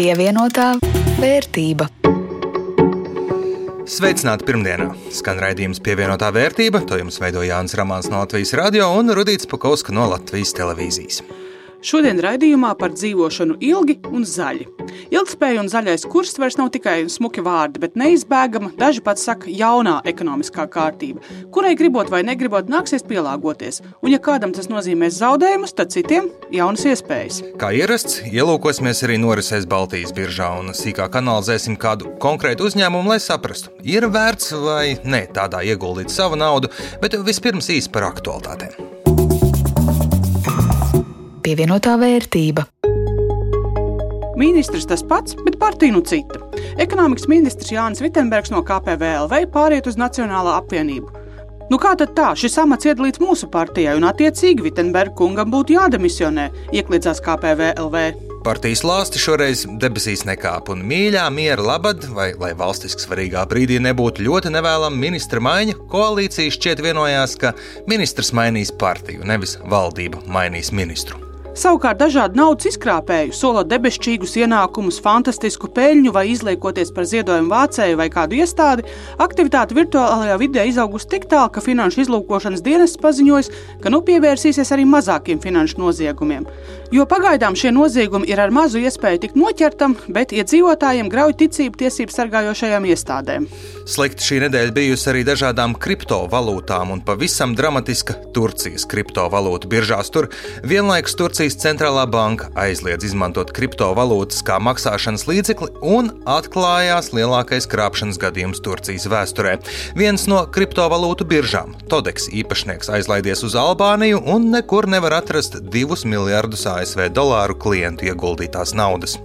Pievienotā vērtība. Sveicināti pirmdienā! Skan raidījums pievienotā vērtība. To jums veido Jānis Rāmāns no Latvijas radio un Rudīts Pakauska no Latvijas televīzijas. Šodien raidījumā par dzīvošanu ilgi un zaļi. Ilgspēja un zaļais kurs vairs nav tikai smuki vārdi, bet neizbēgama, daži pat saka, jaunā ekonomiskā kārtība, kurai gribot vai negribot, nāksies pielāgoties. Un, ja kādam tas nozīmēs zaudējumus, tad citiem jaunas iespējas. Kā ierasts, ielūkosimies arī norisēs Baltijas biržā un sīkāk analizēsim kādu konkrētu uzņēmumu, lai saprastu, ir vērts vai ne tādā ieguldīt savu naudu, bet vispirms īsi par aktualitātēm pievienotā vērtība. Ministrs tas pats, bet partija nu cita. Ekonomikas ministrs Jānis Vitsenbergs no KPVLV pāriet uz Nacionālā apvienību. Nu kā tad tā? Šis amats iedalīts mūsu partijai, un attiecīgi Vitsenberga kungam būtu jādemisionē, iekļiedzās KPVLV. Partijas lāsti šoreiz debesīs nekāp, un mīļā miera labad, vai lai valstiski svarīgā brīdī nebūtu ļoti nevēlama ministra maiņa, koalīcija šķiet vienojās, ka ministrs mainīs partiju, nevis valdība mainīs ministru. Savukārt dažādu naudas izkrāpēju, solot debesšķīgus ienākumus, fantastisku peļņu vai izliekoties par ziedojumu vācēju vai kādu iestādi, aktivitāte virtuālajā vidē izaugusi tik tālu, ka Finanšu izlūkošanas dienests paziņojis, ka nu pievērsīsies arī mazākiem finanšu noziegumiem. Jo pagaidām šie noziegumi ir ar mazu iespēju tikt noķertam, bet iedzīvotājiem grauj ticību tiesību sargājošajām iestādēm. Slikta šī nedēļa bijusi arī dažādām kriptovalūtām un pavisam dramatiska Turcijas kriptovalūtu biržās. Tur vienlaikus Turcijas centrālā banka aizliedz izmantot kriptovalūtas kā maksāšanas līdzekli un atklājās lielākais krāpšanas gadījums Turcijas vēsturē. Viens no kriptovalūtu biržām, Todeks īpašnieks, aizlaidies uz Albāniju un nekur nevar atrast divus miljardus ASV dolāru klientu ieguldītās naudas.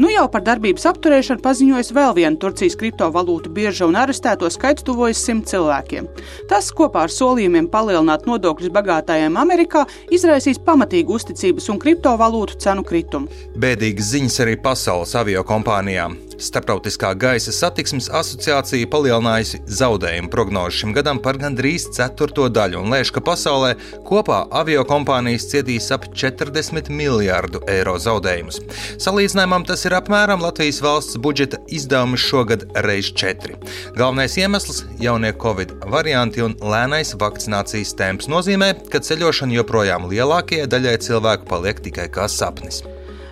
Nu jau par darbības apturēšanu paziņojas vēl viena Turcijas kriptovalūtu birža un arestēto skaits tuvojas simt cilvēkiem. Tas kopā ar solījumiem palielināt nodokļus bagātājiem Amerikā izraisīs pamatīgu uzticības un kriptovalūtu cenu kritumu. Bēdīgas ziņas arī pasaules avio kompānijām. Startautiskā gaisa satiksmes asociācija palielinājusi zaudējumu prognozi šim gadam par gandrīz ceturto daļu un lēš, ka pasaulē kopā avio kompānijas cietīs ap 40 miljārdu eiro zaudējumus. Salīdzinājumam tas ir apmēram Latvijas valsts budžeta izdevumi šogad reiz četri. Galvenais iemesls - jaunie covid varianti un lēnais vakcinācijas temps nozīmē, ka ceļošana joprojām lielākajai daļai cilvēku paliek tikai kā sapnis.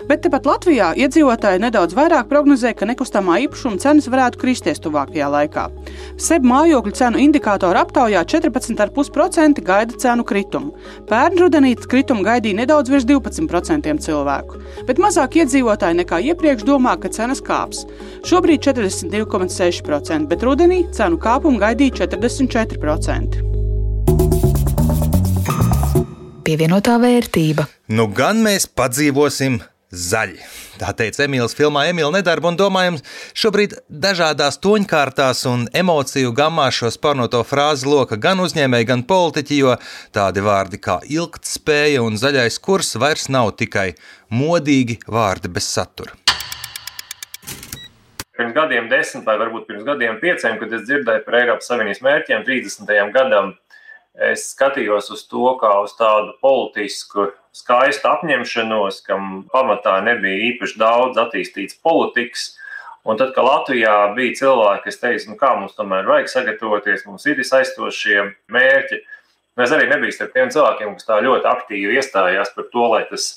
Bet tepat Latvijā iedzīvotāji nedaudz vairāk prognozē, ka nekustamā īpašuma cenas varētu kristies tuvākajā laikā. SEB mājokļu cenu indikātoru aptaujā 14,5% gaida cenu kritumu. Pērn rudenī kritumu gaidīja nedaudz virs 12% cilvēku, bet mazāk iedzīvotāji nekā iepriekš domā, ka cenas kāps. Šobrīd 42,6%, bet rudenī cenu kāpumu gaidīja 44%. Pievienotā vērtība. Nu, gan mēs padzīvosim zaļi. Tā teica Emīls filmā Emīļa nedarba un domājams, šobrīd dažādās toņkārtās un emociju gammā šo sparnoto frāzi loka gan uzņēmēji, gan politiķi, jo tādi vārdi kā ilgtspēja un zaļais kurs vairs nav tikai modīgi vārdi bez satura. Pirms gadiem, desmit vai varbūt pirms gadiem, pieciem, kad es dzirdēju par Eiropas Savienības mērķiem 30. gadam, es skatījos uz to kā uz tādu politisku skaistu apņemšanos, kam pamatā nebija īpaši daudz attīstīts politikas. Un tad, kad Latvijā bija cilvēki, kas teica, nu kā mums tomēr vajag sagatavoties, mums ir aizstošie mērķi, es arī nebiju starp tiem cilvēkiem, kas tā ļoti aktīvi iestājās par to, lai tas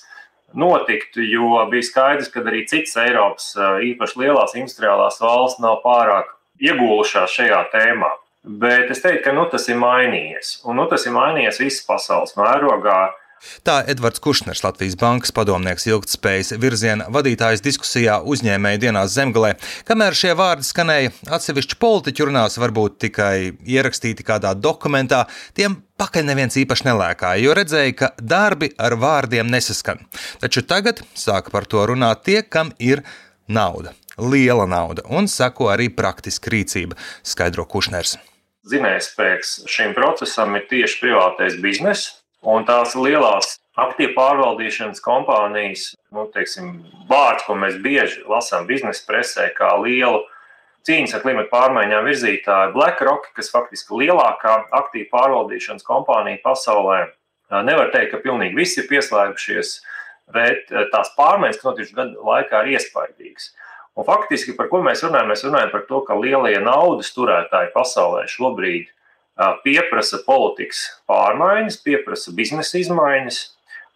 notiktu, jo bija skaidrs, ka arī citas Eiropas, īpaši lielās industriālās valsts, nav pārāk iegūlušās šajā tēmā. Bet es teiktu, ka nu, tas ir mainījies. Un nu, tas ir mainījies visas pasaules mērogā. Tā Edvards Kušners, Latvijas bankas padomnieks, ilgtspējas virziena vadītājs diskusijā uzņēmēja dienās zemgalē. Kamēr šie vārdi skanēja, atsevišķi politiķi runās varbūt tikai ierakstīti kādā dokumentā, tiem pakaļ neviens īpaši nelēkāja, jo redzēja, ka darbi ar vārdiem nesaskan. Taču tagad sāka par to runāt tie, kam ir nauda. Liela nauda un sako arī praktiska rīcība, skaidro Kušners. Zinājspēks šim procesam ir tieši privātais bizness, Un tās lielās aktīvu pārvaldīšanas kompānijas, nu, teiksim, vārds, ko mēs bieži lasām biznesa presē, kā lielu cīņas ar klimatu pārmaiņām virzītāju BlackRock, kas faktiski ir lielākā aktīvu pārvaldīšanas kompānija pasaulē. Nevar teikt, ka pilnīgi visi ir pieslēgušies bet tās pārmaiņas, kas notikušas gadu laikā, ir iespaidīgas. Un faktiski par ko mēs runājam? Mēs runājam par to, ka lielie naudas turētāji pasaulē šobrīd pieprasa politikas pārmaiņas, pieprasa biznesa izmaiņas,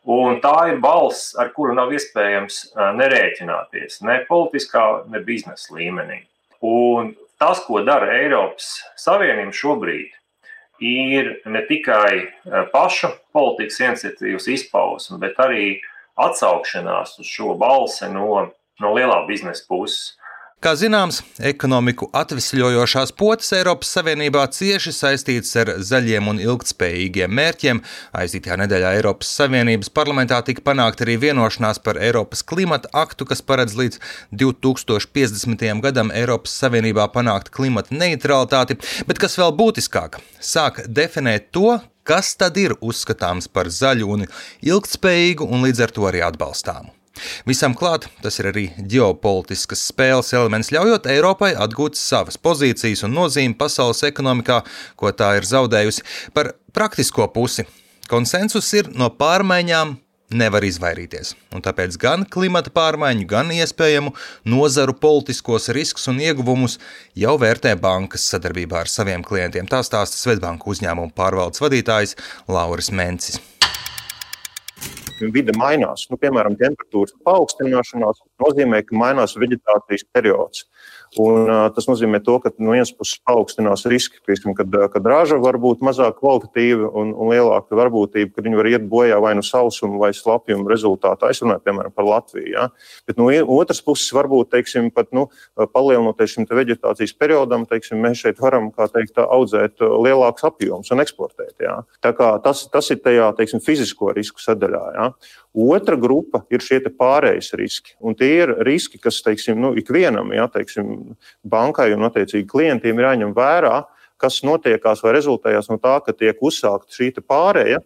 Un tā ir balss, ar kuru nav iespējams nerēķināties ne politiskā, ne biznesa līmenī. Un tas, ko dara Eiropas Savienība šobrīd, ir ne tikai paša politikas iniciatīvas izpausme, bet arī atsaukšanās uz šo balsi no, no lielā biznesa puses. Kā zināms, ekonomiku atvesļojošās potes Eiropas Savienībā cieši saistītas ar zaļiem un ilgtspējīgiem mērķiem. Aizītajā nedēļā Eiropas Savienības parlamentā tika panākta arī vienošanās par Eiropas klimata aktu, kas paredz līdz 2050. gadam Eiropas Savienībā panākt klimata neutralitāti, bet kas vēl būtiskāk, sāk definēt to, kas tad ir uzskatāms par zaļu un ilgtspējīgu un līdz ar to arī atbalstāmu. Visam klāt, tas ir arī ģeopolitiskas spēles elements, ļaujot Eiropai atgūt savas pozīcijas un nozīmi pasaules ekonomikā, ko tā ir zaudējusi. Par praktisko pusi konsensus ir no pārmaiņām nevar izvairīties. Un tāpēc gan klimata pārmaiņu, gan iespējamu nozaru politiskos riskus un ieguvumus jau vērtē bankas sadarbībā ar saviem klientiem. Tā stāsta Svetbanka uzņēmuma pārvaldes vadītājs Lauris Mencis vide mainās. Nu, piemēram, temperatūras paaugstināšanās nozīmē, ka mainās vegetācijas periods. Un, tas nozīmē, to, ka no vienas puses paaugstinās riski, piemēram, kad, kad raža var būt mazāk kvalitatīva un, un lielāka varbūtība, ka viņi var iet bojā vai nu sausuma vai slapjuma rezultātā. Es runāju piemēram par Latviju. Ja? Bet no otras puses, varbūt teiksim, pat, nu, palielinoties šim vegetācijas periodam, teiksim, mēs šeit varam teikt, audzēt lielākus apjomus un eksportēt. Ja? Tas, tas ir tajā teiksim, fizisko risku sadaļā. Ja? Otra grupa ir šie pārējais riski. Un tie ir riski, kas teiksim, nu, ikvienam, ja, teiksim, bankai un attiecīgi klientiem ir jāņem vērā, kas notiekās vai rezultējās no tā, ka tiek uzsākta šī pārēja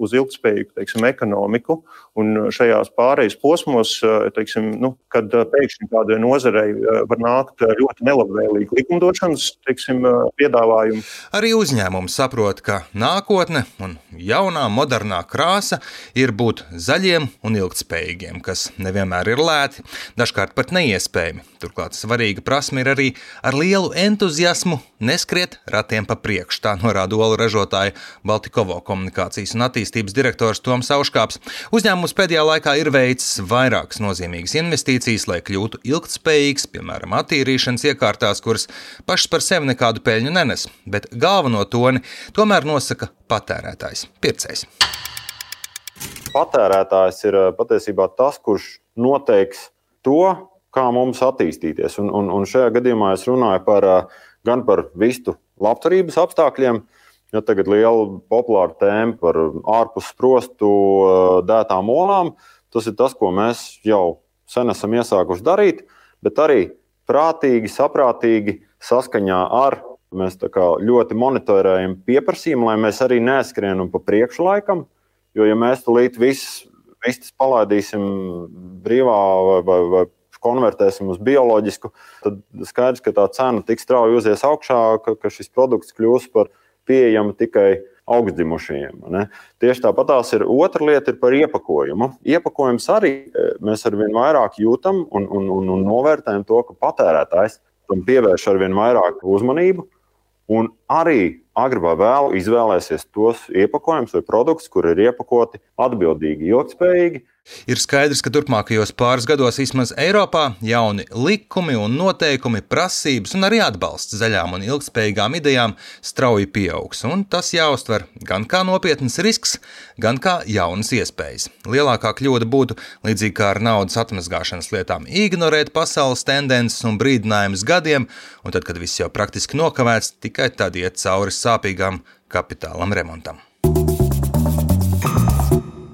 uz ilgspējīgu teiksim, ekonomiku. Un šajās pārejas posmos, eh, teiksim, nu, kad eh, pēkšņi kādai nozarei var nākt ļoti nelabvēlīgi likumdošanas teiksim, piedāvājumi. Arī uzņēmums saprot, ka nākotne un jaunā, modernā krāsa ir būt zaļiem un ilgspējīgiem, kas nevienmēr ir lēti, dažkārt pat neiespējami. Turklāt svarīga prasme ir arī ar lielu entuziasmu neskriet ratiem pa priekšu, tā norāda olu ražotāja Baltikovo komunikācijas un attīstības direktors Toms Auškāps. Uzņēmums pēdējā laikā ir veicis vairākas nozīmīgas investīcijas, lai kļūtu ilgtspējīgs, piemēram, attīrīšanas iekārtās, kuras pašas par sevi nekādu peļņu nenes, bet galveno toni tomēr nosaka patērētājs, pircējs. Patērētājs ir eh, patiesībā tas, kurš noteiks to, kā mums attīstīties. Un, un, un šajā gadījumā es runāju par, gan par vistu labturības apstākļiem, ja tagad ir liela populāra tēma par ārpus sprostu dētām olām. Tas ir tas, ko mēs jau sen esam iesākuši darīt, bet arī prātīgi, saprātīgi, saskaņā ar. Mēs ļoti monitorējam pieprasījumu, lai mēs arī neskrienam pa priekšu laikam. Jo, ja mēs tulīt visas vistas palaidīsim brīvā vai, vai, vai konvertēsim uz bioloģisku, tad skaidrs, ka tā cena tik strauji uzies augšā, ka, ka šis produkts kļūs par pieejamu tikai augstdzimušajiem. Ne? Tieši tāpat tās ir otra lieta ir par iepakojumu. Iepakojums arī e, mēs arvien vairāk jūtam un, un, un, un novērtējam to, ka patērētājs tam pievērš arvien vairāk uzmanību. Un arī agri vai vēlu izvēlēsies tos iepakojumus vai produktus, kur ir iepakoti atbildīgi, ilgspējīgi Ir skaidrs, ka turpmākajos pāris gados vismaz Eiropā jauni likumi un noteikumi, prasības un arī atbalsts zaļām un ilgspējīgām idejām strauji pieaugs, un tas jāuztver gan kā nopietns risks, gan kā jaunas iespējas. Lielākā kļūda būtu, līdzīgi kā ar naudas atmazgāšanas lietām, ignorēt pasaules tendences un brīdinājumus gadiem, un tad, kad viss jau praktiski nokavēts, tikai tad iet cauri sāpīgām kapitālam remontam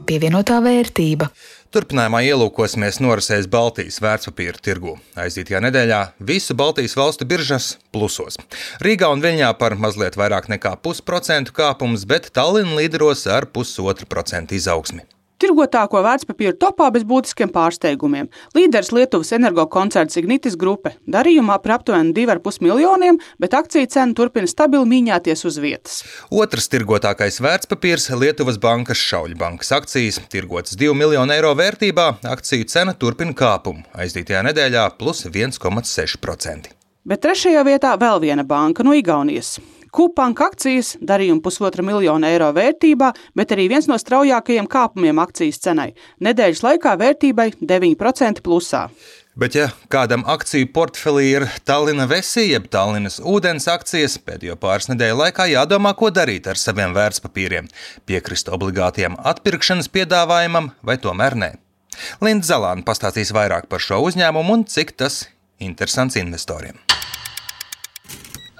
pievienotā vērtība. Turpinājumā ielūkosimies norisēs Baltijas vērtspapīra tirgu. Aizītajā nedēļā visu Baltijas valstu biržas plusos. Rīgā un Viļņā par mazliet vairāk nekā pusprocentu kāpums, bet Tallinn līderos ar pusotru procentu izaugsmi. Tirgotāko vērtspapīru topā bez būtiskiem pārsteigumiem. Līderis Lietuvas energokoncerns Ignitis grupe darījumā par aptuveni 2,5 miljoniem, bet akciju cena turpina stabili mīņāties uz vietas. Otrs tirgotākais vērtspapīrs - Lietuvas bankas Šauļbankas akcijas, tirgotas 2 miljonu eiro vērtībā, akciju cena turpina kāpumu aizdītajā nedēļā plus 1,6%. Bet trešajā vietā vēl viena banka no Igaunijas. Kupanka akcijas darījuma pusotra miljona eiro vērtībā, bet arī viens no straujākajiem kāpumiem akcijas cenai. Nedēļas laikā vērtībai 9% plusā. Bet, ja kādam akciju portfelī ir Tallina Vesija, jeb Tallinas ūdens akcijas, pēdējo pāris nedēļu laikā jādomā, ko darīt ar saviem vērtspapīriem. Piekrist obligātiem atpirkšanas piedāvājumam vai tomēr nē. Linda Zalāna pastāstīs vairāk par šo uzņēmumu un cik tas interesants investoriem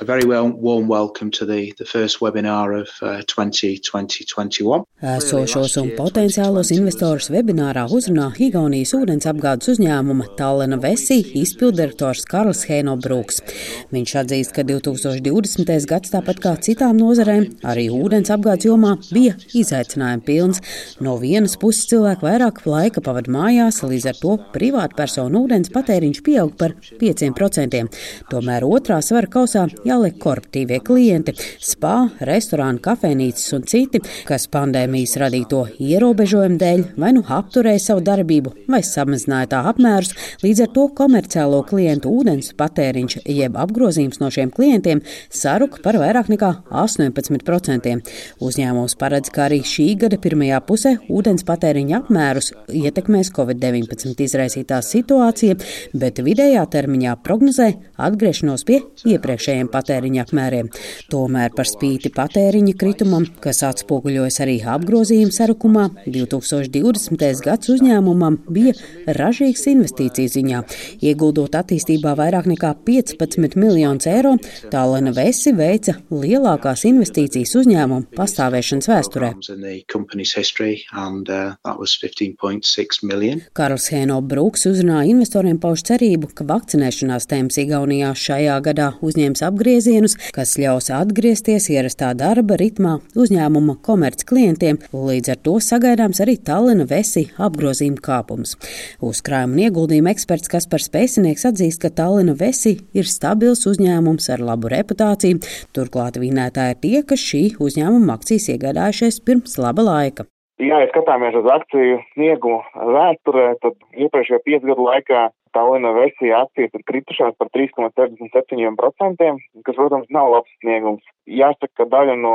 very well, warm welcome to the, the first webinar of uh, 2021. Esošos un potenciālos investorus webinārā uzrunā Igaunijas ūdens apgādes uzņēmuma Tallena Vesī izpildirektors Karls Heinobruks. Viņš atzīst, ka 2020. gads tāpat kā citām nozarēm, arī ūdens apgādes jomā bija izaicinājumi pilns. No vienas puses cilvēki vairāk laika pavada mājās, līdz ar to privātu personu ūdens patēriņš pieaug par 5%. Tomēr otrā svara kausā jāliek korporatīvie klienti - spā, restorāni, kafejnīcas un citi, kas pandēmijas radīto ierobežojumu dēļ vai nu apturēja savu darbību vai samazināja tā apmērus, līdz ar to komerciālo klientu ūdens patēriņš jeb apgrozījums no šiem klientiem saruka par vairāk nekā 18%. Uzņēmums paredz, ka arī šī gada pirmajā pusē ūdens patēriņa apmērus ietekmēs Covid-19 izraisītā situācija, bet vidējā termiņā prognozē atgriešanos pie iepriekšējiem patēriņa apmēriem. Tomēr par spīti patēriņa kritumam, kas atspoguļojas arī apgrozījuma sarukumā, 2020. gads uzņēmumam bija ražīgs investīciju ziņā. Ieguldot attīstībā vairāk nekā 15 miljonus eiro, Tālena Vesi veica lielākās investīcijas uzņēmumu pastāvēšanas vēsturē. Karls Hēno Brūks uzrunāja investoriem pauž cerību, ka vakcinēšanās tēmas Igaunijā šajā gadā uzņems apgrozījums apgriezienus, kas ļaus atgriezties ierastā darba ritmā uzņēmuma komerc klientiem, līdz ar to sagaidāms arī Tallina Vesi apgrozījuma kāpums. Uzkrājuma un ieguldījuma eksperts Kaspars Pēcinieks atzīst, ka Tallina Vesi ir stabils uzņēmums ar labu reputāciju, turklāt vinētāji ir tie, kas šī uzņēmuma akcijas iegādājušies pirms laba laika. Ja skatāmies uz akciju sniegumu vēsturē, tad iepriekšējo piecu gadu laikā Tallina versija akcijas ir kritušās par 3,77%, kas, protams, nav labs sniegums. Jāsaka, ka daļa no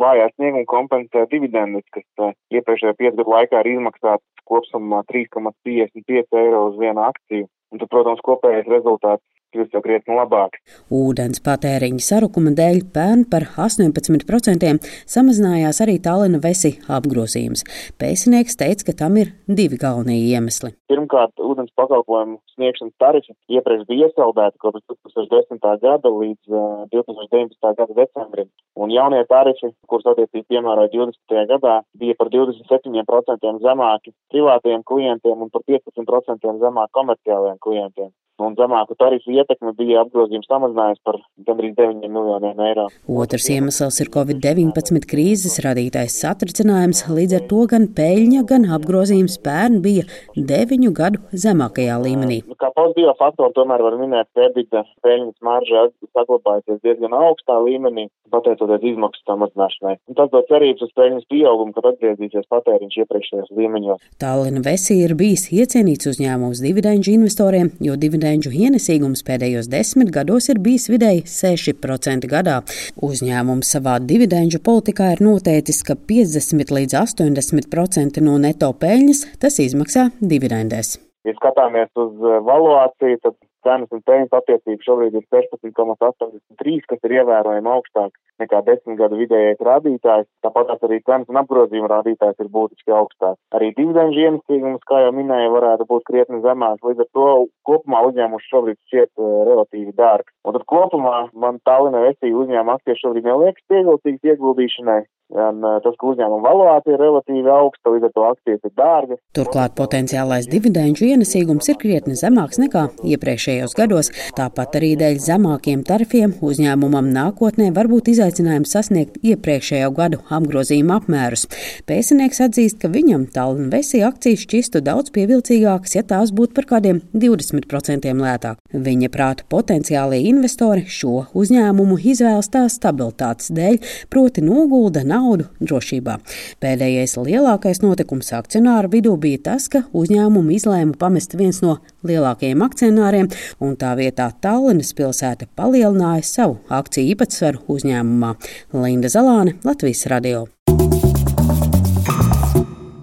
vājā snieguma kompensē dividendes, kas uh, iepriekšējā piecgadu laikā ir izmaksātas kopsumā 3,55 eiro uz vienu akciju. Un tad, protams, kopējais rezultāts kļūst jau krietni labāk. Ūdens patēriņa sarukuma dēļ pērn par 18% samazinājās arī Talina Vesi apgrozījums. Pēcinieks teica, ka tam ir divi galvenie iemesli. Pirmkārt, ūdens pakalpojumu sniegšanas tarifi iepriekš bija iesaldēti kopš 2010. gada līdz uh, 2019. gada decembrim. Un jaunie tarifi, kurus attiecīgi piemēroja 20. gadā, bija par 27% zemāki privātiem klientiem un par 15% zemāk komerciālajiem klientiem un zemāku tarifu ietekme bija apgrozījums samazinājums par gandrīz 9 miljoniem eiro. Otrs iemesls ir Covid-19 krīzes radītais satricinājums, līdz ar to gan peļņa, gan apgrozījums pērn bija 9 gadu zemākajā līmenī. Nu, kā pozitīvā faktora tomēr var minēt, ka EBITDA peļņas marža saglabājusies diezgan augstā līmenī, pateicoties izmaksu samazināšanai. Un tas dod cerības uz peļņas pieaugumu, kad atgriezīsies patēriņš iepriekšējos līmeņos. Tallina Vesī ir bijis iecienīts uzņēmums dividendžu investoriem, jo dividendžu dividendu ienesīgums pēdējos desmit gados ir bijis vidēji 6% gadā. Uzņēmums savā dividendu politikā ir noteicis, ka 50 līdz 80% no neto peļņas tas izmaksā dividendēs. Ja skatāmies uz eh, valuāciju, tad cenas un peļņas attiecība šobrīd ir 16,83, kas ir ievērojami augstāk nekā desmit gadu vidējais rādītājs. Tāpat arī cenas un apgrozījuma rādītājs ir būtiski augstāks. Arī dividendžu ienesīgums, kā jau minēju, varētu būt krietni zemāks. Līdz ar to kopumā uzņēmums šobrīd šķiet uh, relatīvi dārgs. Un tad kopumā man Tallinā vestīja uzņēmuma akcijas šobrīd neliekas pievilcīgas ieguldīšanai. Gan tas, ka uzņēmuma valūcija ir relatīvi augsta, līdz ar to akcijas ir dārgas. Turklāt potenciālais dividendžu ienesīgums ir krietni zemāks nekā iepriekšējos gados. Tāpat arī dēļ zemākiem tarifiem uzņēmumam nākotnē var būt izaicinājums sasniegt iepriekšējo gadu apgrozījuma apmērus. Pēcinieks atzīst, ka viņam Tallinā Vesī akcijas šķistu daudz pievilcīgākas, ja tās būtu par kādiem 20% lētāk. Viņa prāta potenciālie investori šo uzņēmumu izvēlas tā stabilitātes dēļ, proti nogulda naudu drošībā. Pēdējais lielākais notikums akcionāru vidū bija tas, ka uzņēmumu izlēma pamest viens no lielākajiem akcionāriem, un tā vietā Tallinas pilsēta palielināja savu akciju īpatsvaru uzņēmumā. Linda Zalāne, Latvijas radio.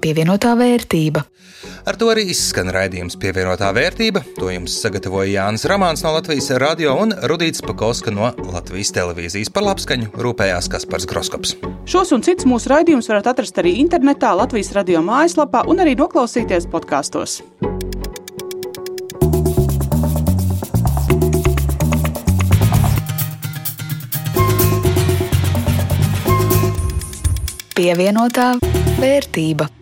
Pievienotā vērtība. Ar to arī izskan raidījums pievienotā vērtība. To jums sagatavoja Jānis Ramāns no Latvijas radio un Rudīts Pakauska no Latvijas televīzijas. Par labskaņu rūpējās Kaspars Groskops. Šos un citus mūsu raidījumus varat atrast arī internetā, Latvijas radio mājaslapā un arī noklausīties podkāstos. Pievienotā vērtība.